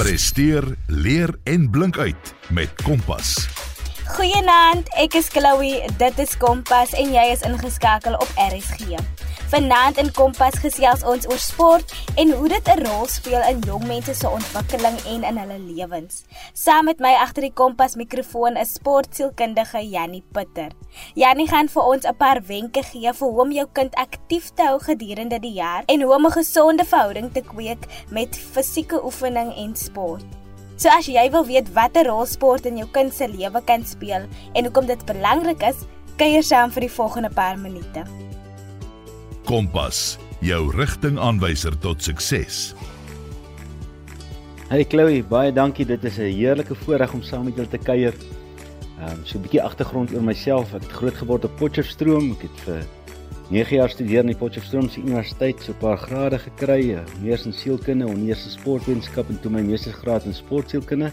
Presteer, leer en blink uit met Kompas. Goeienaand, ek is Chloe. Dit is Kompas en jy is ingeskakel op RSG. Vanaand in Kompas gesels ons oor sport en hoe dit 'n rol speel in jong mense se ontwikkeling en in hulle lewens. Saam met my agter die Kompas mikrofoon is sportsielkundige Jannie Putter. Jannie gaan vir ons 'n paar wenke gee vir hoe om jou kind aktief te hou gedurende die jaar en hoe om 'n gesonde verhouding te kweek met fisieke oefening en sport. So as jy wil weet watter rol sport in jou kind se lewe kan speel en hoekom dit belangrik is, kuier saam vir die volgende paar minute. Kompas, jou rigtingaanwyser tot sukses. Hey Chloe, baie dankie. Dit is 'n heerlike voorreg om saam met julle te kuier. Ehm um, so 'n bietjie agtergrond oor myself. Ek het groot geword op Potchefstroom. Ek het vir 9 jaar studeer in die Potchefstroomse Universiteit, so 'n paar grade gekry, eh, mees in sielkunde en eers in sportwetenskap en toe my meestersgraad in sportsielkunde.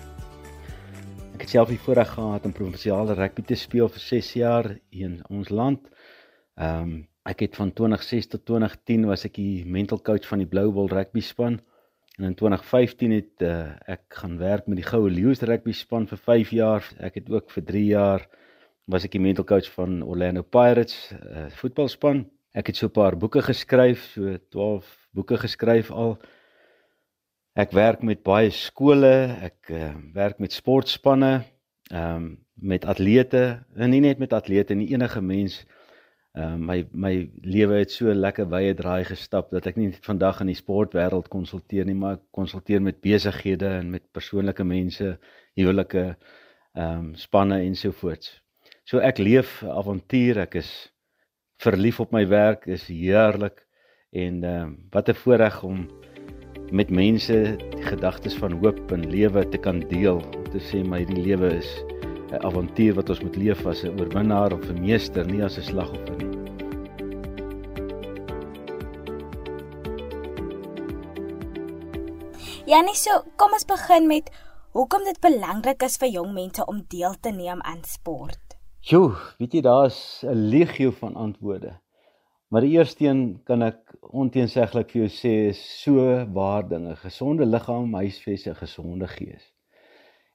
Ek het self die voorreg gehad om provinsiale rugby te speel vir 6 jaar in ons land. Ehm um, ek het van 2006 tot 2010 was ek die mental coach van die Blue Bull rugby span. En in 2015 het uh, ek gaan werk met die Goue Leeu's rugby span vir 5 jaar. Ek het ook vir 3 jaar was ek die mental coach van Orlando Pirates uh, voetbalspan. Ek het so 'n paar boeke geskryf, so 12 boeke geskryf al. Ek werk met baie skole, ek uh, werk met sportspanne, ehm um, met atlete, en nie net met atlete nie, enige mens Ehm uh, my my lewe het so lekker wye draai gestap dat ek nie vandag in die sportwêreld konsulteer nie, maar konsulteer met besighede en met persoonlike mense, huwelike, ehm um, spanne ensovoorts. So ek leef avontuur, ek is verlief op my werk, is heerlik en ehm uh, wat 'n voorreg om met mense gedagtes van hoop en lewe te kan deel. Om te sê my die lewe is 'n avontuur wat ons moet leef as 'n oorwinnaar of 'n meester, nie as 'n slagoffer nie. Janie, so kom ons begin met hoekom dit belangrik is vir jong mense om deel te neem aan sport. Jo, weet jy daar's 'n legio van antwoorde. Maar die eerste een kan ek onteenseglik vir jou sê is so waar dinge. Gesonde liggaam huisves 'n gesonde gees.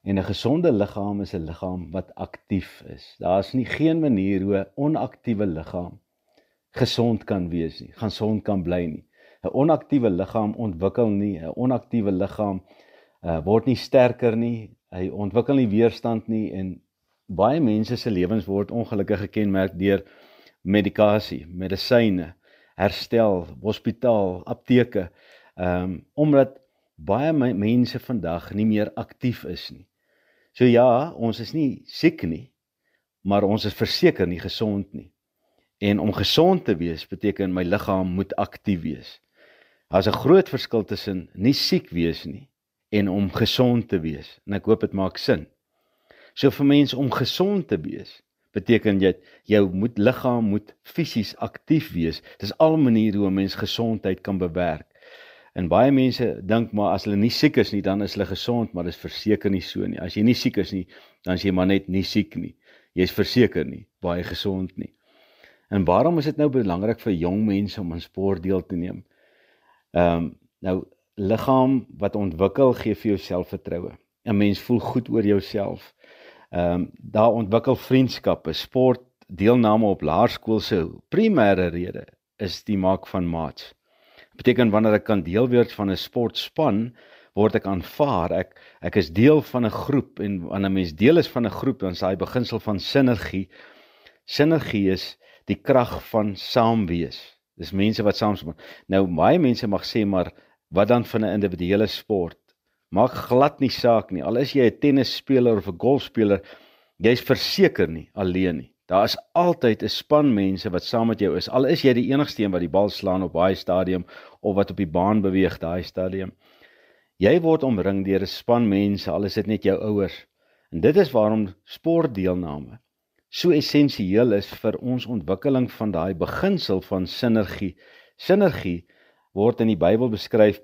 En 'n gesonde liggaam is 'n liggaam wat aktief is. Daar's nie geen manier hoe 'n onaktiewe liggaam gesond kan wees nie, gaan gesond kan bly nie. 'n onaktiewe liggaam ontwikkel nie, 'n onaktiewe liggaam uh, word nie sterker nie, hy ontwikkel nie weerstand nie en baie mense se lewens word ongelukkig gekenmerk deur medikasie, medisyne, herstel, hospitaal, apteke. Ehm um, omdat baie mense vandag nie meer aktief is nie. So ja, ons is nie siek nie, maar ons is verseker nie gesond nie. En om gesond te wees beteken my liggaam moet aktief wees. Daar's 'n groot verskil tussen nie siek wees nie en om gesond te wees. En ek hoop dit maak sin. So vir mense om gesond te wees beteken jy jou moet liggaam moet fisies aktief wees. Dis al 'n manier hoe 'n mens gesondheid kan bewerk. En baie mense dink maar as hulle nie siek is nie, dan is hulle gesond, maar dis verseker nie so nie. As jy nie siek is nie, dan is jy maar net nie siek nie. Jy's verseker nie baie gesond nie. En waarom is dit nou belangrik vir jong mense om aan sport deel te neem? Ehm um, nou liggaam wat ontwikkel gee vir jou selfvertroue. 'n Mens voel goed oor jouself. Ehm um, daar ontwikkel vriendskappe, sport, deelname op laerskool se primêre rede is die maak van maats. Beteken wanneer ek kan deel word van 'n sportspan, word ek aanvaar. Ek ek is deel van 'n groep en wanneer 'n mens deel is van 'n groep, dan is daai beginsel van sinergie. Sinergie is die krag van saam wees. Dis mense wat saamspan. Nou baie mense mag sê maar wat dan van 'n individuele sport? Maak glad nie saak nie. Al is jy 'n tennisspeler of 'n golfspeler, jy's verseker nie alleen nie. Daar is altyd 'n span mense wat saam met jou is. Al is jy die enigste een wat die bal slaan op daai stadium of wat op die baan beweeg daai stadium. Jy word omring deur 'n span mense, al is dit net jou ouers. En dit is waarom sportdeelname so essensieel is vir ons ontwikkeling van daai beginsel van sinergie. Sinergie word in die Bybel beskryf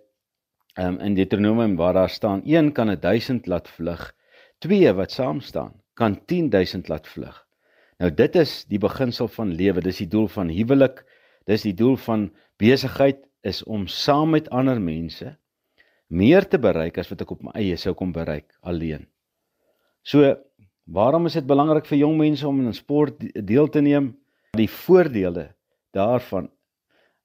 um, in Deuteronomium waar daar staan: een kan 'n 1000 laat vlug, twee wat saam staan kan 10000 laat vlug. Nou dit is die beginsel van lewe, dis die doel van huwelik, dis die doel van besigheid is om saam met ander mense meer te bereik as wat ek op my eie sou kon bereik alleen. So, waarom is dit belangrik vir jong mense om aan sport deel te neem? Die voordele daarvan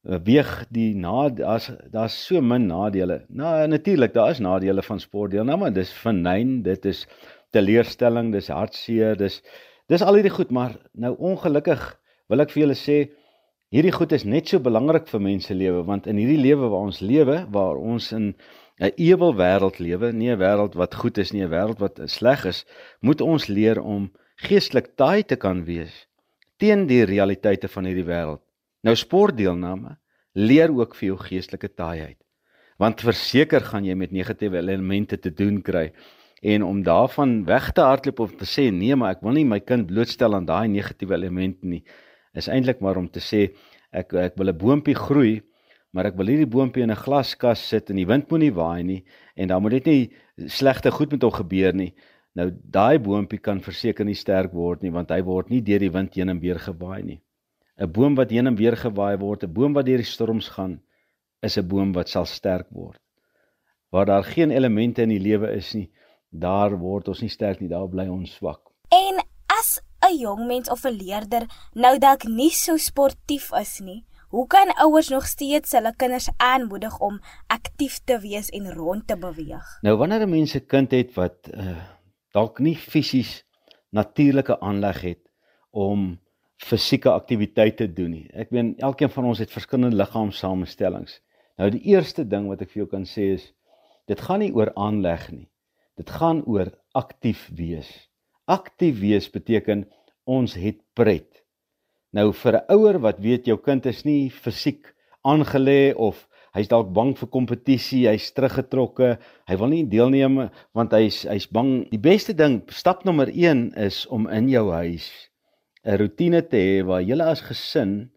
weeg die na daar's daar's so min nadele. Nou natuurlik, daar is nadele van sportdeelname, maar dis vernyn, dit is teleurstelling, dis hartseer, dis dis al hierdie goed, maar nou ongelukkig wil ek vir julle sê hierdie goed is net so belangrik vir mense lewe want in hierdie lewe waar ons lewe, waar ons in 'n ewel wêreld lewe, nie 'n wêreld wat goed is nie, 'n wêreld wat sleg is, moet ons leer om geestelik taai te kan wees teen die realiteite van hierdie wêreld. Nou sportdeelname leer ook vir jou geestelike taaiheid. Want verseker gaan jy met negatiewe elemente te doen kry en om daarvan weg te hardloop of te sê nee, maar ek wil nie my kind blootstel aan daai negatiewe elemente nie, is eintlik maar om te sê ek ek wil 'n boontjie groei, maar ek wil hierdie boontjie in 'n glaskas sit en die wind moenie waai nie en dan moet dit nie slegte goed met hom gebeur nie. Nou daai boontjie kan verseker nie sterk word nie want hy word nie deur die wind heen en weer gewaai nie. 'n boom wat heen en weer gewaai word, 'n boom wat deur die storms gaan, is 'n boom wat sal sterk word. Waar daar geen elemente in die lewe is nie, daar word ons nie sterk nie, daar bly ons swak. En as 'n jong mens of 'n leerder nou dalk nie so sportief is nie, hoe kan ouers nog steeds hulle kinders aanmoedig om aktief te wees en rond te beweeg? Nou wanneer 'n mens 'n kind het wat uh, dalk nie fisies natuurlike aanleg het om fisieke aktiwiteite doen nie. Ek meen elkeen van ons het verskillende liggaamssamestellings. Nou die eerste ding wat ek vir jou kan sê is dit gaan nie oor aanleg nie. Dit gaan oor aktief wees. Aktief wees beteken ons het pret. Nou vir 'n ouer wat weet jou kind is nie fisiek aangelê of hy's dalk bang vir kompetisie, hy's teruggetrokke, hy wil nie deelneem want hy's hy's bang. Die beste ding, stap nommer 1 is om in jou huis 'n rotine te hê waar julle as gesin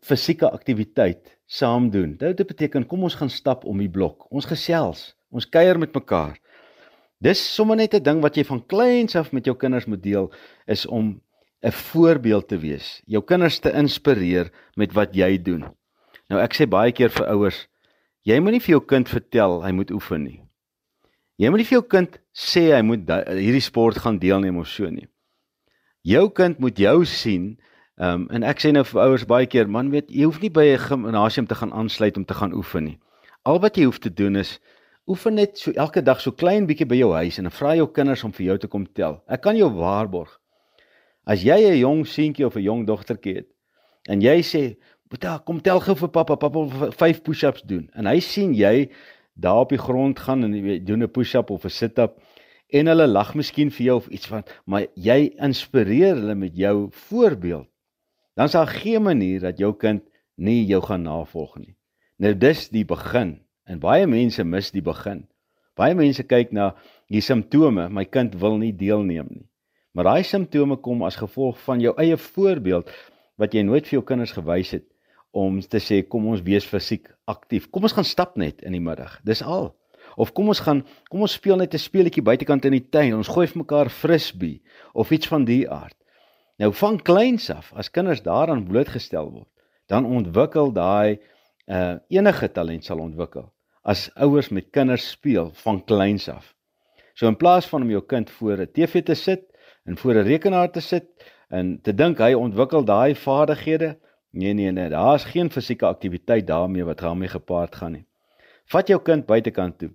fisieke aktiwiteit saam doen. Dit beteken kom ons gaan stap om die blok. Ons gesels, ons kuier met mekaar. Dis sommer net 'n ding wat jy van kleins af met jou kinders moet deel is om 'n voorbeeld te wees. Jou kinders te inspireer met wat jy doen. Nou ek sê baie keer vir ouers, jy moenie vir jou kind vertel hy moet oefen nie. Jy moenie vir jou kind sê hy moet hierdie sport gaan deelneem of so nie jou kind moet jou sien. Ehm um, en ek sê nou vir ouers baie keer, man weet, jy hoef nie by 'n gimnasium te gaan aansluit om te gaan oefen nie. Al wat jy hoef te doen is oefen net so elke dag so klein bietjie by jou huis en dan vra jou kinders om vir jou te kom tel. Ek kan jou waarborg. As jy 'n jong seentjie of 'n jong dogtertjie het en jy sê, "Boeta, kom tel gou vir pappa, pappa wil 5 push-ups doen." En hy sien jy daar op die grond gaan en jy doen 'n push-up of 'n sit-up en hulle lag miskien vir jou of iets van maar jy inspireer hulle met jou voorbeeld. Dan sal geen manier dat jou kind nie jou gaan navolg nie. Nou dis die begin en baie mense mis die begin. Baie mense kyk na die simptome my kind wil nie deelneem nie maar daai simptome kom as gevolg van jou eie voorbeeld wat jy nooit vir jou kinders gewys het om te sê kom ons wees fisiek aktief kom ons gaan stap net in die middag dis al Of kom ons gaan, kom ons speel net 'n speletjie buitekant in die tuin. Ons gooi vir mekaar frisbee of iets van die aard. Nou van kleins af, as kinders daaraan blootgestel word, dan ontwikkel daai uh enige talent sal ontwikkel as ouers met kinders speel van kleins af. So in plaas van om jou kind voor 'n TV te sit en voor 'n rekenaar te sit en te dink hy ontwikkel daai vaardighede, nee nee nee, daar's geen fisieke aktiwiteit daarmee wat daarmee gepaard gaan nie. Vat jou kind buitekant toe.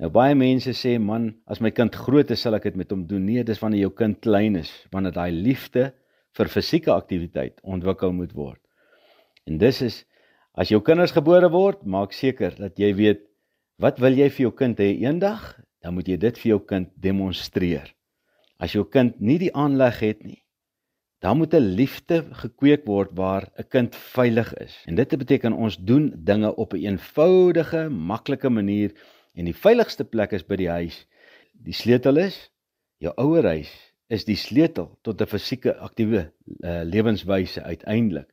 Nou baie mense sê man, as my kind groot is, sal ek dit met hom doen. Nee, dis wanneer jou kind klein is, wanneer daai liefde vir fisieke aktiwiteit ontwikkel moet word. En dis is as jou kinders gebore word, maak seker dat jy weet wat wil jy vir jou kind hê eendag? Dan moet jy dit vir jou kind demonstreer. As jou kind nie die aanleg het nie, dan moet 'n liefde gekweek word waar 'n kind veilig is. En dit beteken ons doen dinge op 'n een eenvoudige, maklike manier En die veiligste plek is by die huis. Die sleutel is jou ouer huis is die sleutel tot 'n fisieke aktiewe uh, lewenswyse uiteindelik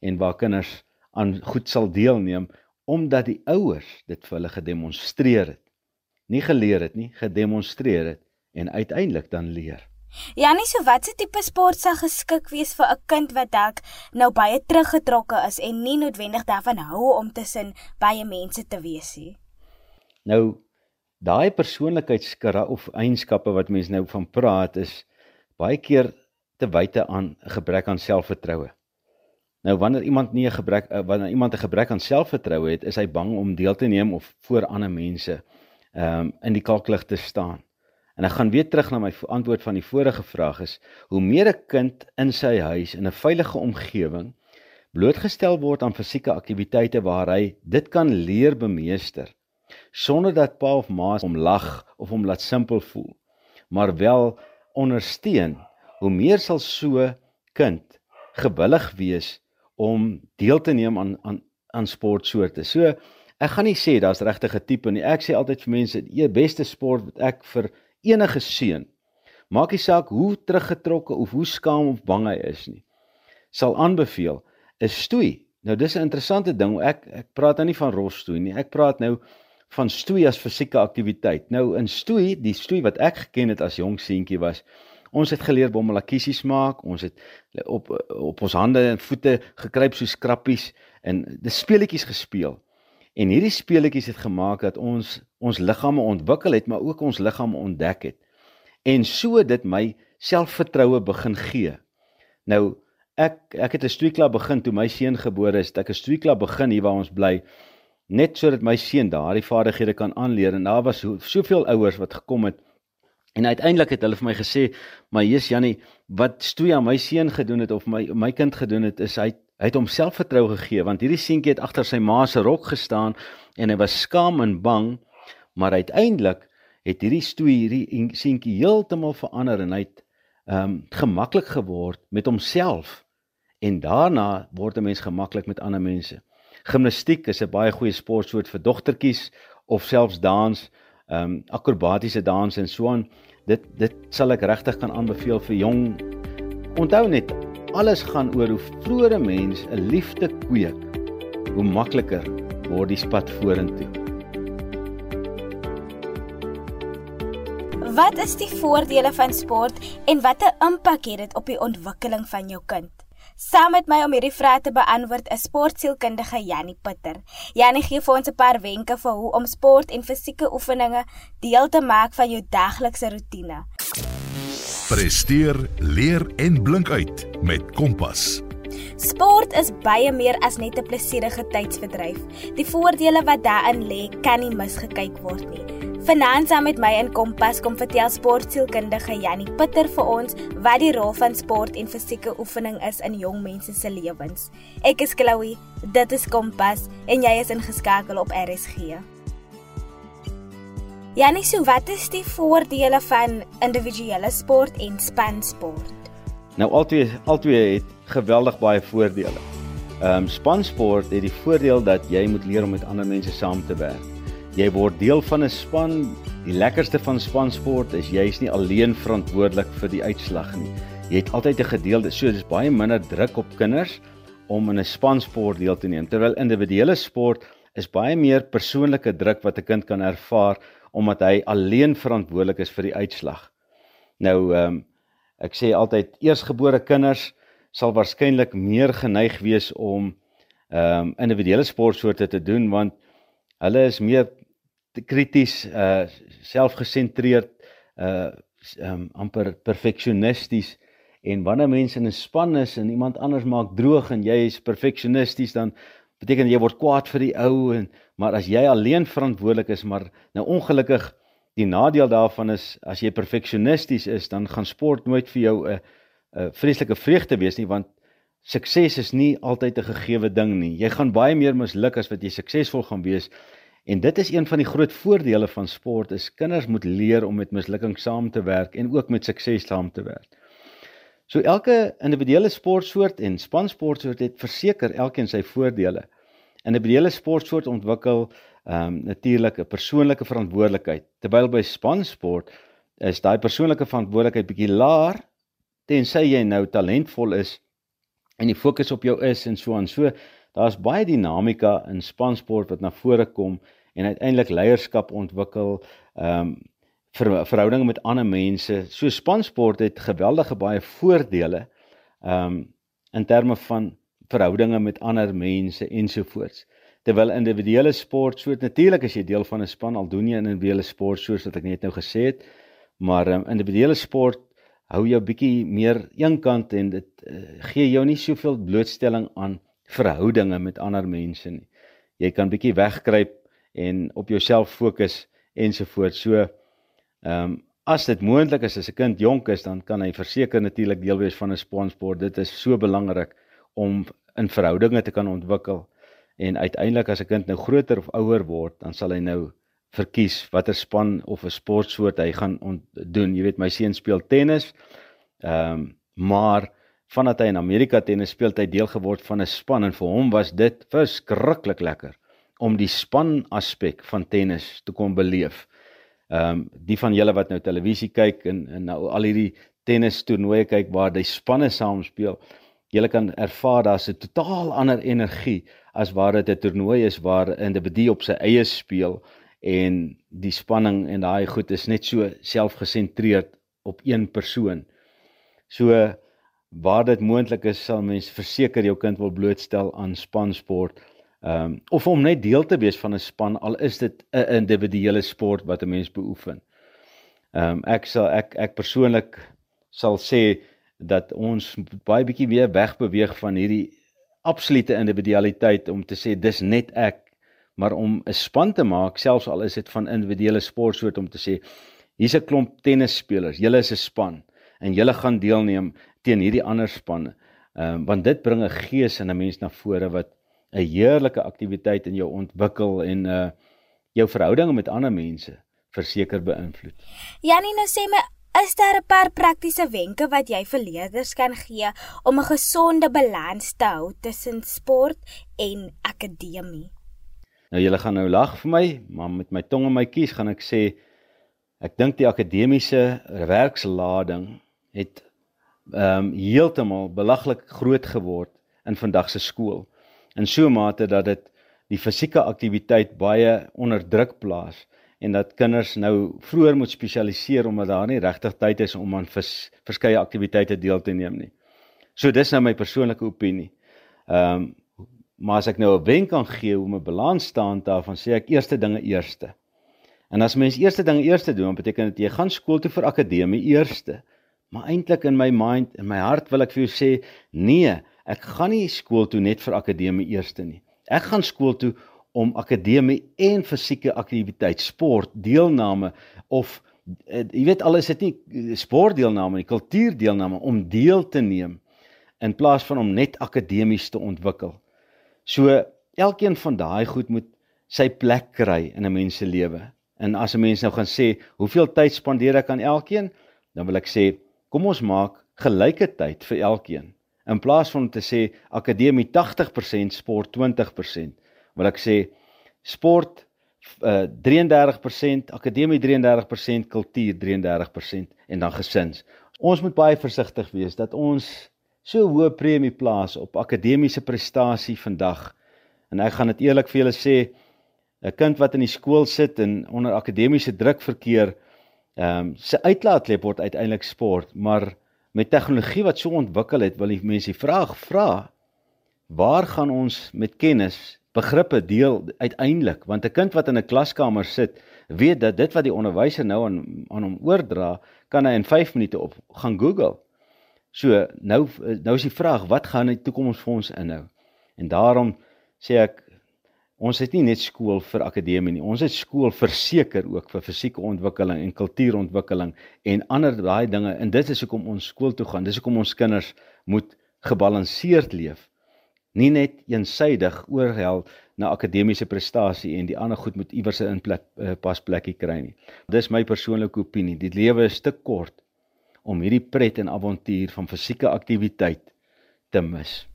en waar kinders aan goed sal deelneem omdat die ouers dit vir hulle gedemonstreer het. Nie geleer het nie, gedemonstreer het en uiteindelik dan leer. Ja, nie so watse tipe sport sal geskik wees vir 'n kind wat dalk nou baie teruggetrokke is en nie noodwendig daarvan hou om tussen baie mense te wees nie. Nou daai persoonlikheidskarakter of eienskappe wat mense nou van praat is baie keer te wyte aan 'n gebrek aan selfvertroue. Nou wanneer iemand nie 'n gebrek eh, wanneer iemand 'n gebrek aan selfvertroue het, is hy bang om deel te neem of voor ander mense ehm um, in die kalklig te staan. En ek gaan weer terug na my antwoord van die vorige vraag is hoe meer 'n kind in sy huis in 'n veilige omgewing blootgestel word aan fisieke aktiwiteite waar hy dit kan leer bemeester sonder dat pa of ma hom lag of hom laat simpel voel maar wel ondersteun hoe meer sal so kind gewillig wees om deel te neem aan aan aan sportsoorte. So ek gaan nie sê daar's regtig 'n tipe nie. Ek sê altyd vir mense die beste sport wat ek vir enige seun maak nie saak hoe teruggetrokke of hoe skaam of bang hy is nie sal aanbeveel is stoei. Nou dis 'n interessante ding. Ek ek praat nou nie van rolstoei nie. Ek praat nou van stoei as fisieke aktiwiteit. Nou in stoei, die stoei wat ek geken het as jong seentjie was, ons het geleer bommelakkiesies maak, ons het op op ons hande en voete gekruip soos krappies en dis speletjies gespeel. En hierdie speletjies het gemaak dat ons ons liggame ontwikkel het, maar ook ons liggame ontdek het. En so dit my selfvertroue begin gee. Nou ek ek het 'n stoeiklub begin toe my seun gebore is. Ek het 'n stoeiklub begin hier waar ons bly net sodat my seun daardie vaardighede kan aanleer en daar was soveel ouers wat gekom het en uiteindelik het hulle vir my gesê maar Jesus Jannie wat stoei aan my seun gedoen het of my my kind gedoen het is hy hy het homself vertrou gegee want hierdie seentjie het agter sy ma se rok gestaan en hy was skaam en bang maar uiteindelik het hierdie stoei hierdie seentjie heeltemal verander en hy het ehm um, gemaklik geword met homself en daarna word 'n mens gemaklik met ander mense. Gimnastiek is 'n baie goeie sportsoort vir dogtertjies of selfs dans, ehm um, akrobatiese dans en so aan. Dit dit sal ek regtig kan aanbeveel vir jong. Onthou net, alles gaan oor hoe vroeër 'n mens 'n liefde kweek, hoe makliker word die pad vorentoe. Wat is die voordele van sport en watter impak het dit op die ontwikkeling van jou kind? Saam met my om hierdie vrae te beantwoord is sportsielkundige Jannie Pitter. Jannie gee vir ons 'n paar wenke vir hoe om sport en fisieke oefeninge deel te maak van jou daglikse roetine. Presteer, leer en blink uit met Kompas. Sport is baie meer as net 'n plesierige tydsverdryf. Die voordele wat daarin lê, kan nie misgekyk word nie. Vanaand saam met my in Kompas kom vertel sportsielkundige Jannie Pitter vir ons wat die rol van sport en fisieke oefening is in jong mense se lewens. Ek is Chloe, dit is Kompas en jy is ingeskakel op RSG. Jannie, so wat is die voordele van individuele sport en spansport? Nou albei albei het geweldig baie voordele. Ehm um, spansport het die voordeel dat jy moet leer om met ander mense saam te werk. Jy word deel van 'n span. Die lekkerste van spansport is jy's nie alleen verantwoordelik vir die uitslag nie. Jy het altyd 'n gedeelde, so dis baie minder druk op kinders om in 'n spansport deel te neem. Terwyl individuele sport is baie meer persoonlike druk wat 'n kind kan ervaar omdat hy alleen verantwoordelik is vir die uitslag. Nou ehm um, ek sê altyd eersgebore kinders sal waarskynlik meer geneig wees om ehm um, individuele sportsoorte te doen want hulle is meer krities uh selfgesentreerd uh um amper perfeksionisties en wanneer mense in 'n span is en iemand anders maak droog en jy is perfeksionisties dan beteken jy word kwaad vir die ou en maar as jy alleen verantwoordelik is maar nou ongelukkig die nadeel daarvan is as jy perfeksionisties is dan gaan sport nooit vir jou 'n 'n vreeslike vreugde wees nie want sukses is nie altyd 'n gegeewe ding nie jy gaan baie meer misluk as wat jy suksesvol gaan wees En dit is een van die groot voordele van sport is kinders moet leer om met mislukking saam te werk en ook met sukses saam te werk. So elke individuele sportsoort en spansportsoort het verseker elkeen sy voordele. Individuele sportsoort ontwikkel ehm um, natuurlik 'n persoonlike verantwoordelikheid terwyl by spansport is daai persoonlike verantwoordelikheid bietjie laer tensy jy nou talentvol is en die fokus op jou is en so aan. So daar's baie dinamika in spansport wat na vore kom en uiteindelik leierskap ontwikkel, ehm um, ver, verhoudinge met ander mense. So spansport het geweldige baie voordele ehm um, in terme van verhoudinge met ander mense ensovoorts. Terwyl individuele sport, so natuurlik as jy deel van 'n span al doen jy in individuele sport soos wat ek net nou gesê het, maar um, individuele sport hou jou bietjie meer eenkant en dit uh, gee jou nie soveel blootstelling aan verhoudinge met ander mense nie. Jy kan bietjie wegkruip en op jouself fokus ensovoorts. So ehm um, as dit moontlik is as 'n kind jonk is, dan kan hy verseker natuurlik deel wees van 'n spansport. Dit is so belangrik om in verhoudinge te kan ontwikkel. En uiteindelik as 'n kind nou groter of ouer word, dan sal hy nou verkies watter span of 'n sportsoort hy gaan doen. Jy weet my seun speel tennis. Ehm um, maar vandat hy in Amerika tennis speel, het hy deel geword van 'n span en vir hom was dit verskriklik lekker om die span aspek van tennis te kon beleef. Ehm um, die van julle wat nou televisie kyk en, en nou al hierdie tennis toernooie kyk waar die spanne saam speel, julle kan ervaar daar's 'n totaal ander energie as waar dit 'n toernooi is waar 'n individu op sy eie speel en die spanning en daai goed is net so selfgesentreerd op een persoon. So waar dit moontlik is, sal mens verseker jou kind wil blootstel aan spansport Ehm um, of om net deel te wees van 'n span al is dit 'n individuele sport wat 'n mens beoefen. Ehm um, ek sal ek ek persoonlik sal sê dat ons baie bietjie weer wegbeweeg van hierdie absolute individualiteit om te sê dis net ek, maar om 'n span te maak, selfs al is dit van individuele sportsoort om te sê hier's 'n klomp tennisspelers, julle is 'n span en julle gaan deelneem teen hierdie ander spanne. Ehm um, want dit bring 'n gees in 'n mens na vore wat 'n heerlike aktiwiteit in jou ontwikkel en uh jou verhoudinge met ander mense verseker beïnvloed. Janie, nou sê my, is daar 'n paar praktiese wenke wat jy vir leerders kan gee om 'n gesonde balans te hou tussen sport en akademie? Nou julle gaan nou lag vir my, maar met my tong in my kies gaan ek sê ek dink die akademiese werkslading het ehm um, heeltemal belaglik groot geword in vandag se skool in so 'n mate dat dit die fisieke aktiwiteit baie onder druk plaas en dat kinders nou vroeër moet spesialiseer omdat daar nie regtig tyd is om aan vers, verskeie aktiwiteite deel te neem nie. So dis nou my persoonlike opinie. Ehm um, maar as ek nou 'n wenk kan gee om 'n balans staan daarvan sê ek eerste dinge eerste. En as mens eerste dinge eerste doen, beteken dit jy gaan skool toe vir akademie eerste. Maar eintlik in my mind en my hart wil ek vir jou sê nee, Ek gaan nie skool toe net vir akademie eerste nie. Ek gaan skool toe om akademie en fisieke aktiwiteit, sport, deelname of uh, jy weet al is dit nie eh, sportdeelname nie, kultuurdeelname om deel te neem in plaas van om net akademies te ontwikkel. So elkeen van daai goed moet sy plek kry in 'n mens se lewe. En as 'n mens nou gaan sê, hoeveel tyd spandeer ek aan elkeen? Dan wil ek sê, kom ons maak gelyke tyd vir elkeen in plaas van om te sê akademie 80% sport 20% wil ek sê sport uh, 33% akademie 33% kultuur 33% en dan gesins. Ons moet baie versigtig wees dat ons so hoë premie plaas op akademiese prestasie vandag. En ek gaan dit eerlik vir julle sê 'n kind wat in die skool sit en onder akademiese druk verkeer ehm um, sy uitlaatklep word uiteindelik sport maar met tegnologie wat so ontwikkel het, wil die mense die vraag vra: Waar gaan ons met kennis begrippe deel uiteindelik? Want 'n kind wat in 'n klaskamer sit, weet dat dit wat die onderwyser nou aan aan hom oordra, kan hy in 5 minute op gaan Google. So, nou nou is die vraag, wat gaan die toekoms vir ons inhou? En daarom sê ek Ons het nie net skool vir akademie nie. Ons het skool verseker ook vir fisieke ontwikkeling en kultuurontwikkeling en ander daai dinge. En dit is hoekom ons skool toe gaan. Dis hoekom ons kinders moet gebalanseerd leef. Nie net eensydig oorhel na akademiese prestasie en die ander goed moet iewers 'n plek uh, pas plekkie kry nie. Dis my persoonlike opinie. Die lewe is te kort om hierdie pret en avontuur van fisieke aktiwiteit te mis.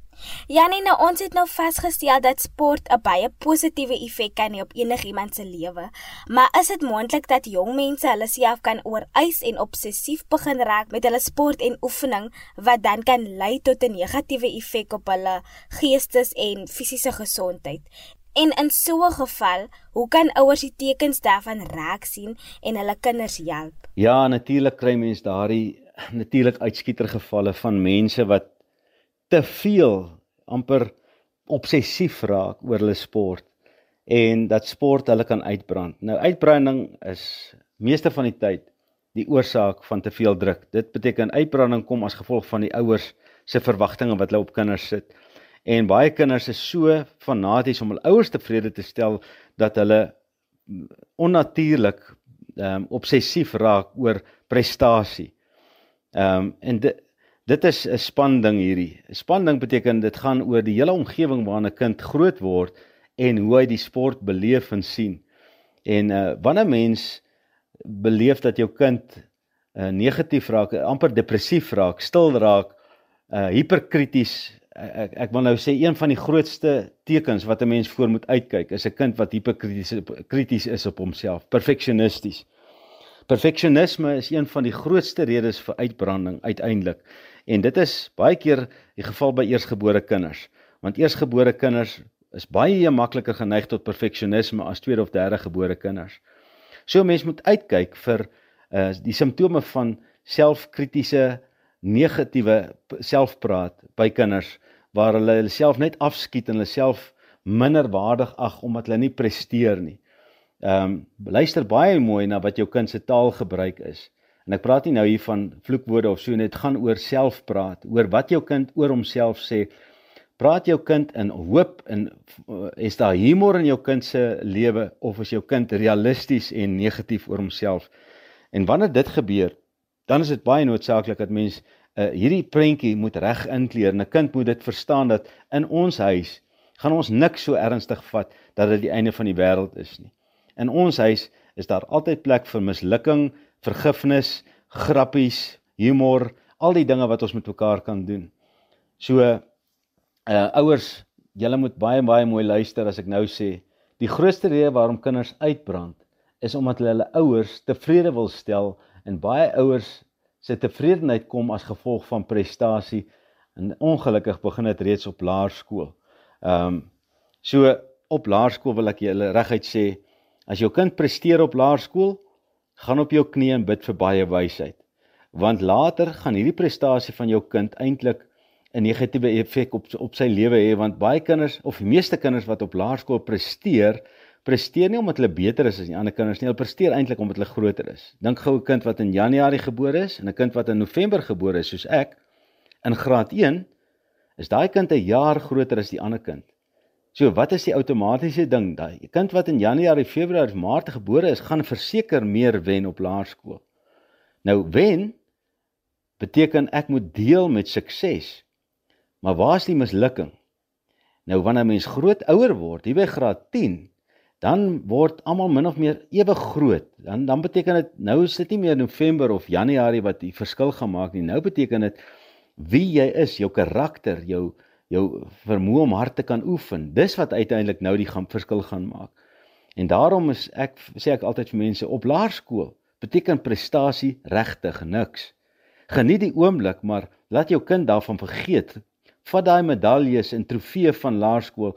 Janie, nou ons het nou vasgestel dat sport 'n baie positiewe effek kan hê op enigiemand se lewe. Maar is dit moontlik dat jong mense hulle self kan ooreis en obsessief begin raak met hulle sport en oefening wat dan kan lei tot 'n negatiewe effek op hulle geestes en fisiese gesondheid? En in so 'n geval, hoe kan ouers die tekens daarvan raak sien en hulle kinders help? Ja, natuurlik kry mense daardie natuurlik uitskieter gevalle van mense wat te veel amper obsessief raak oor hulle sport. en dat sport hulle kan uitbrand. Nou uitbranding is meeste van die tyd die oorsaak van te veel druk. Dit beteken uitbranding kom as gevolg van die ouers se verwagtinge wat hulle op kinders sit. En baie kinders is so fanaties om hul ouers tevrede te stel dat hulle onnatuurlik ehm um, obsessief raak oor prestasie. Ehm um, en dit dit is 'n spanding hierdie. 'n Spanding beteken dit gaan oor die hele omgewing waarin 'n kind groot word en hoe hy die sport beleef en sien. En uh wanneer mens beleef dat jou kind uh negatief raak, amper depressief raak, stil raak, uh hiperkrities, ek ek wil nou sê een van die grootste tekens wat 'n mens voor moet uitkyk is 'n kind wat hiperkrities krities is op homself, perfeksionisties. Perfeksionisme is een van die grootste redes vir uitbranding uiteindelik. En dit is baie keer die geval by eersgebore kinders, want eersgebore kinders is baie makliker geneig tot perfeksionisme as tweede of derde gebore kinders. So mense moet uitkyk vir uh die simptome van selfkritiese negatiewe selfpraat by kinders waar hulle hulle self net afskiet en hulle self minder waardig ag omdat hulle nie presteer nie. Ehm um, luister baie mooi na wat jou kind se taalgebruik is. En ek praat nie nou hier van vloekwoorde of so net gaan oor selfpraat, oor wat jou kind oor homself sê, Praat jou kind in hoop en uh, is daar humor in jou kind se lewe of is jou kind realisties en negatief oor homself? En wanneer dit gebeur, dan is dit baie noodsaaklik dat mens uh, hierdie prentjie moet reg inkleer. 'n Kind moet dit verstaan dat in ons huis gaan ons niks so ernstig vat dat dit die einde van die wêreld is nie. In ons huis is daar altyd plek vir mislukking, vergifnis, grappies, humor, al die dinge wat ons met mekaar kan doen. So uh ouers, julle moet baie baie mooi luister as ek nou sê, die grootste rede waarom kinders uitbrand is omdat hulle hulle ouers tevrede wil stel en baie ouers se tevredenheid kom as gevolg van prestasie en ongelukkig begin dit reeds op laerskool. Ehm um, so op laerskool wil ek julle reguit sê, as jou kind presteer op laerskool, gaan op jou knieë en bid vir baie wysheid. Want later gaan hierdie prestasie van jou kind eintlik 'n negatiewe effek op op sy lewe hê want baie kinders of die meeste kinders wat op laerskool presteer, presteer nie omdat hulle beter is as die ander kinders nie, hulle presteer eintlik omdat hulle groter is. Dink gou 'n kind wat in Januarie gebore is en 'n kind wat in November gebore is soos ek in graad 1, is daai kind 'n jaar groter as die ander kind. So wat is die outomatiese ding? Daai kind wat in Januarie, Februarie, Maart gebore is, gaan verseker meer wen op laerskool. Nou wen beteken ek moet deel met sukses. Maar waar is die mislukking? Nou wanneer mens groot ouer word, hier by graad 10, dan word almal min of meer ewe groot. Dan dan beteken dit nou is dit nie meer November of Januarie wat die verskil gaan maak nie. Nou beteken dit wie jy is, jou karakter, jou jou vermoë om hard te kan oefen. Dis wat uiteindelik nou die gaan verskil gaan maak. En daarom is ek sê ek altyd vir mense op laerskool beteken prestasie regtig niks. Geniet die oomblik, maar laat jou kind daarvan vergeet vat daai medaljes en trofee van laerskool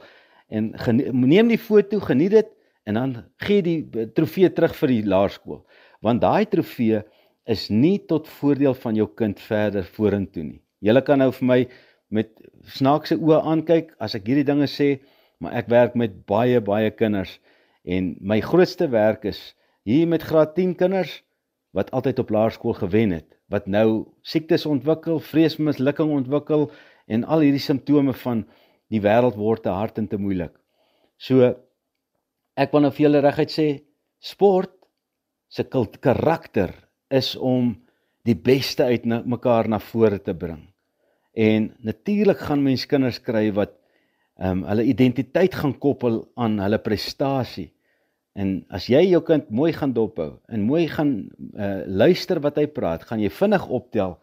en neem die foto, geniet dit en dan gee die trofee terug vir die laerskool. Want daai trofee is nie tot voordeel van jou kind verder vorentoe nie. Julle kan nou vir my met snaakse oë aankyk as ek hierdie dinge sê, maar ek werk met baie baie kinders en my grootste werk is hier met graad 10 kinders wat altyd op laerskool gewen het, wat nou siektes ontwikkel, vreesmislukking ontwikkel en al hierdie simptome van die wêreld word te hard en te moeilik. So ek wil nou vir julle reguit sê sport se karakter is om die beste uit mekaar na vore te bring. En natuurlik gaan mens kinders kry wat ehm um, hulle identiteit gaan koppel aan hulle prestasie. En as jy jou kind mooi gaan dophou en mooi gaan uh, luister wat hy praat, gaan jy vinnig optel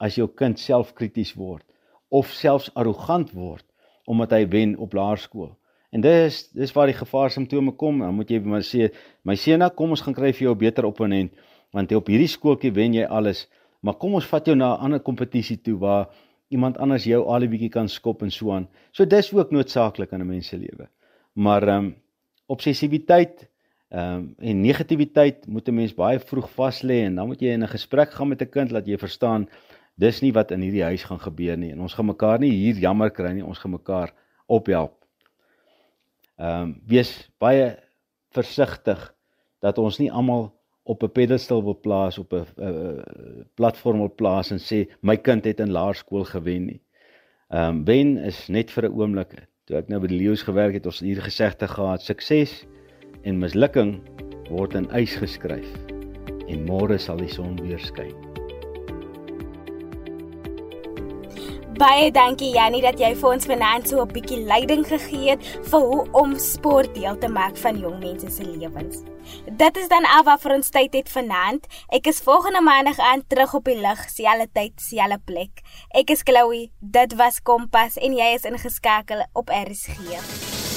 as jou kind selfkrities word of selfs arrogant word omdat hy wen op laerskool. En dis dis waar die gevaar simptome kom. Dan moet jy maar sê, my seun, kom ons gaan kry vir jou 'n beter opponent want op hierdie skooltjie wen jy alles, maar kom ons vat jou na 'n ander kompetisie toe waar iemand anders jou al 'n bietjie kan skop en so aan. So dis ook noodsaaklik in 'n mens se lewe. Maar ehm um, obsessiwiteit ehm um, en negativiteit moet 'n mens baie vroeg vas lê en dan moet jy in 'n gesprek gaan met 'n kind laat jy verstaan dis nie wat in hierdie huis gaan gebeur nie en ons gaan mekaar nie hier jammer kry nie ons gaan mekaar ophelp Ehm um, wees baie versigtig dat ons nie almal op 'n pedestal wil plaas op 'n uh, platform wil plaas en sê my kind het in laerskool gewen nie. Ehm um, wen is net vir 'n oomblik. Toe ek nou by die leeu's gewerk het, ons hier gesegde gehad, sukses en mislukking word in ys geskryf. En môre sal die son weer skyn. Baie dankie Jannie dat jy vir ons vanaand so 'n bietjie leiding gegee het vir hoe om sport deel te maak van jong mense se lewens. Dit is dan al wat vir ons tyd het vanaand. Ek is volgende maandag aan terug op die lig, selfde tyd, selfde plek. Ek is Chloe. Dit was Kompas en jy is ingeskakel op RSG.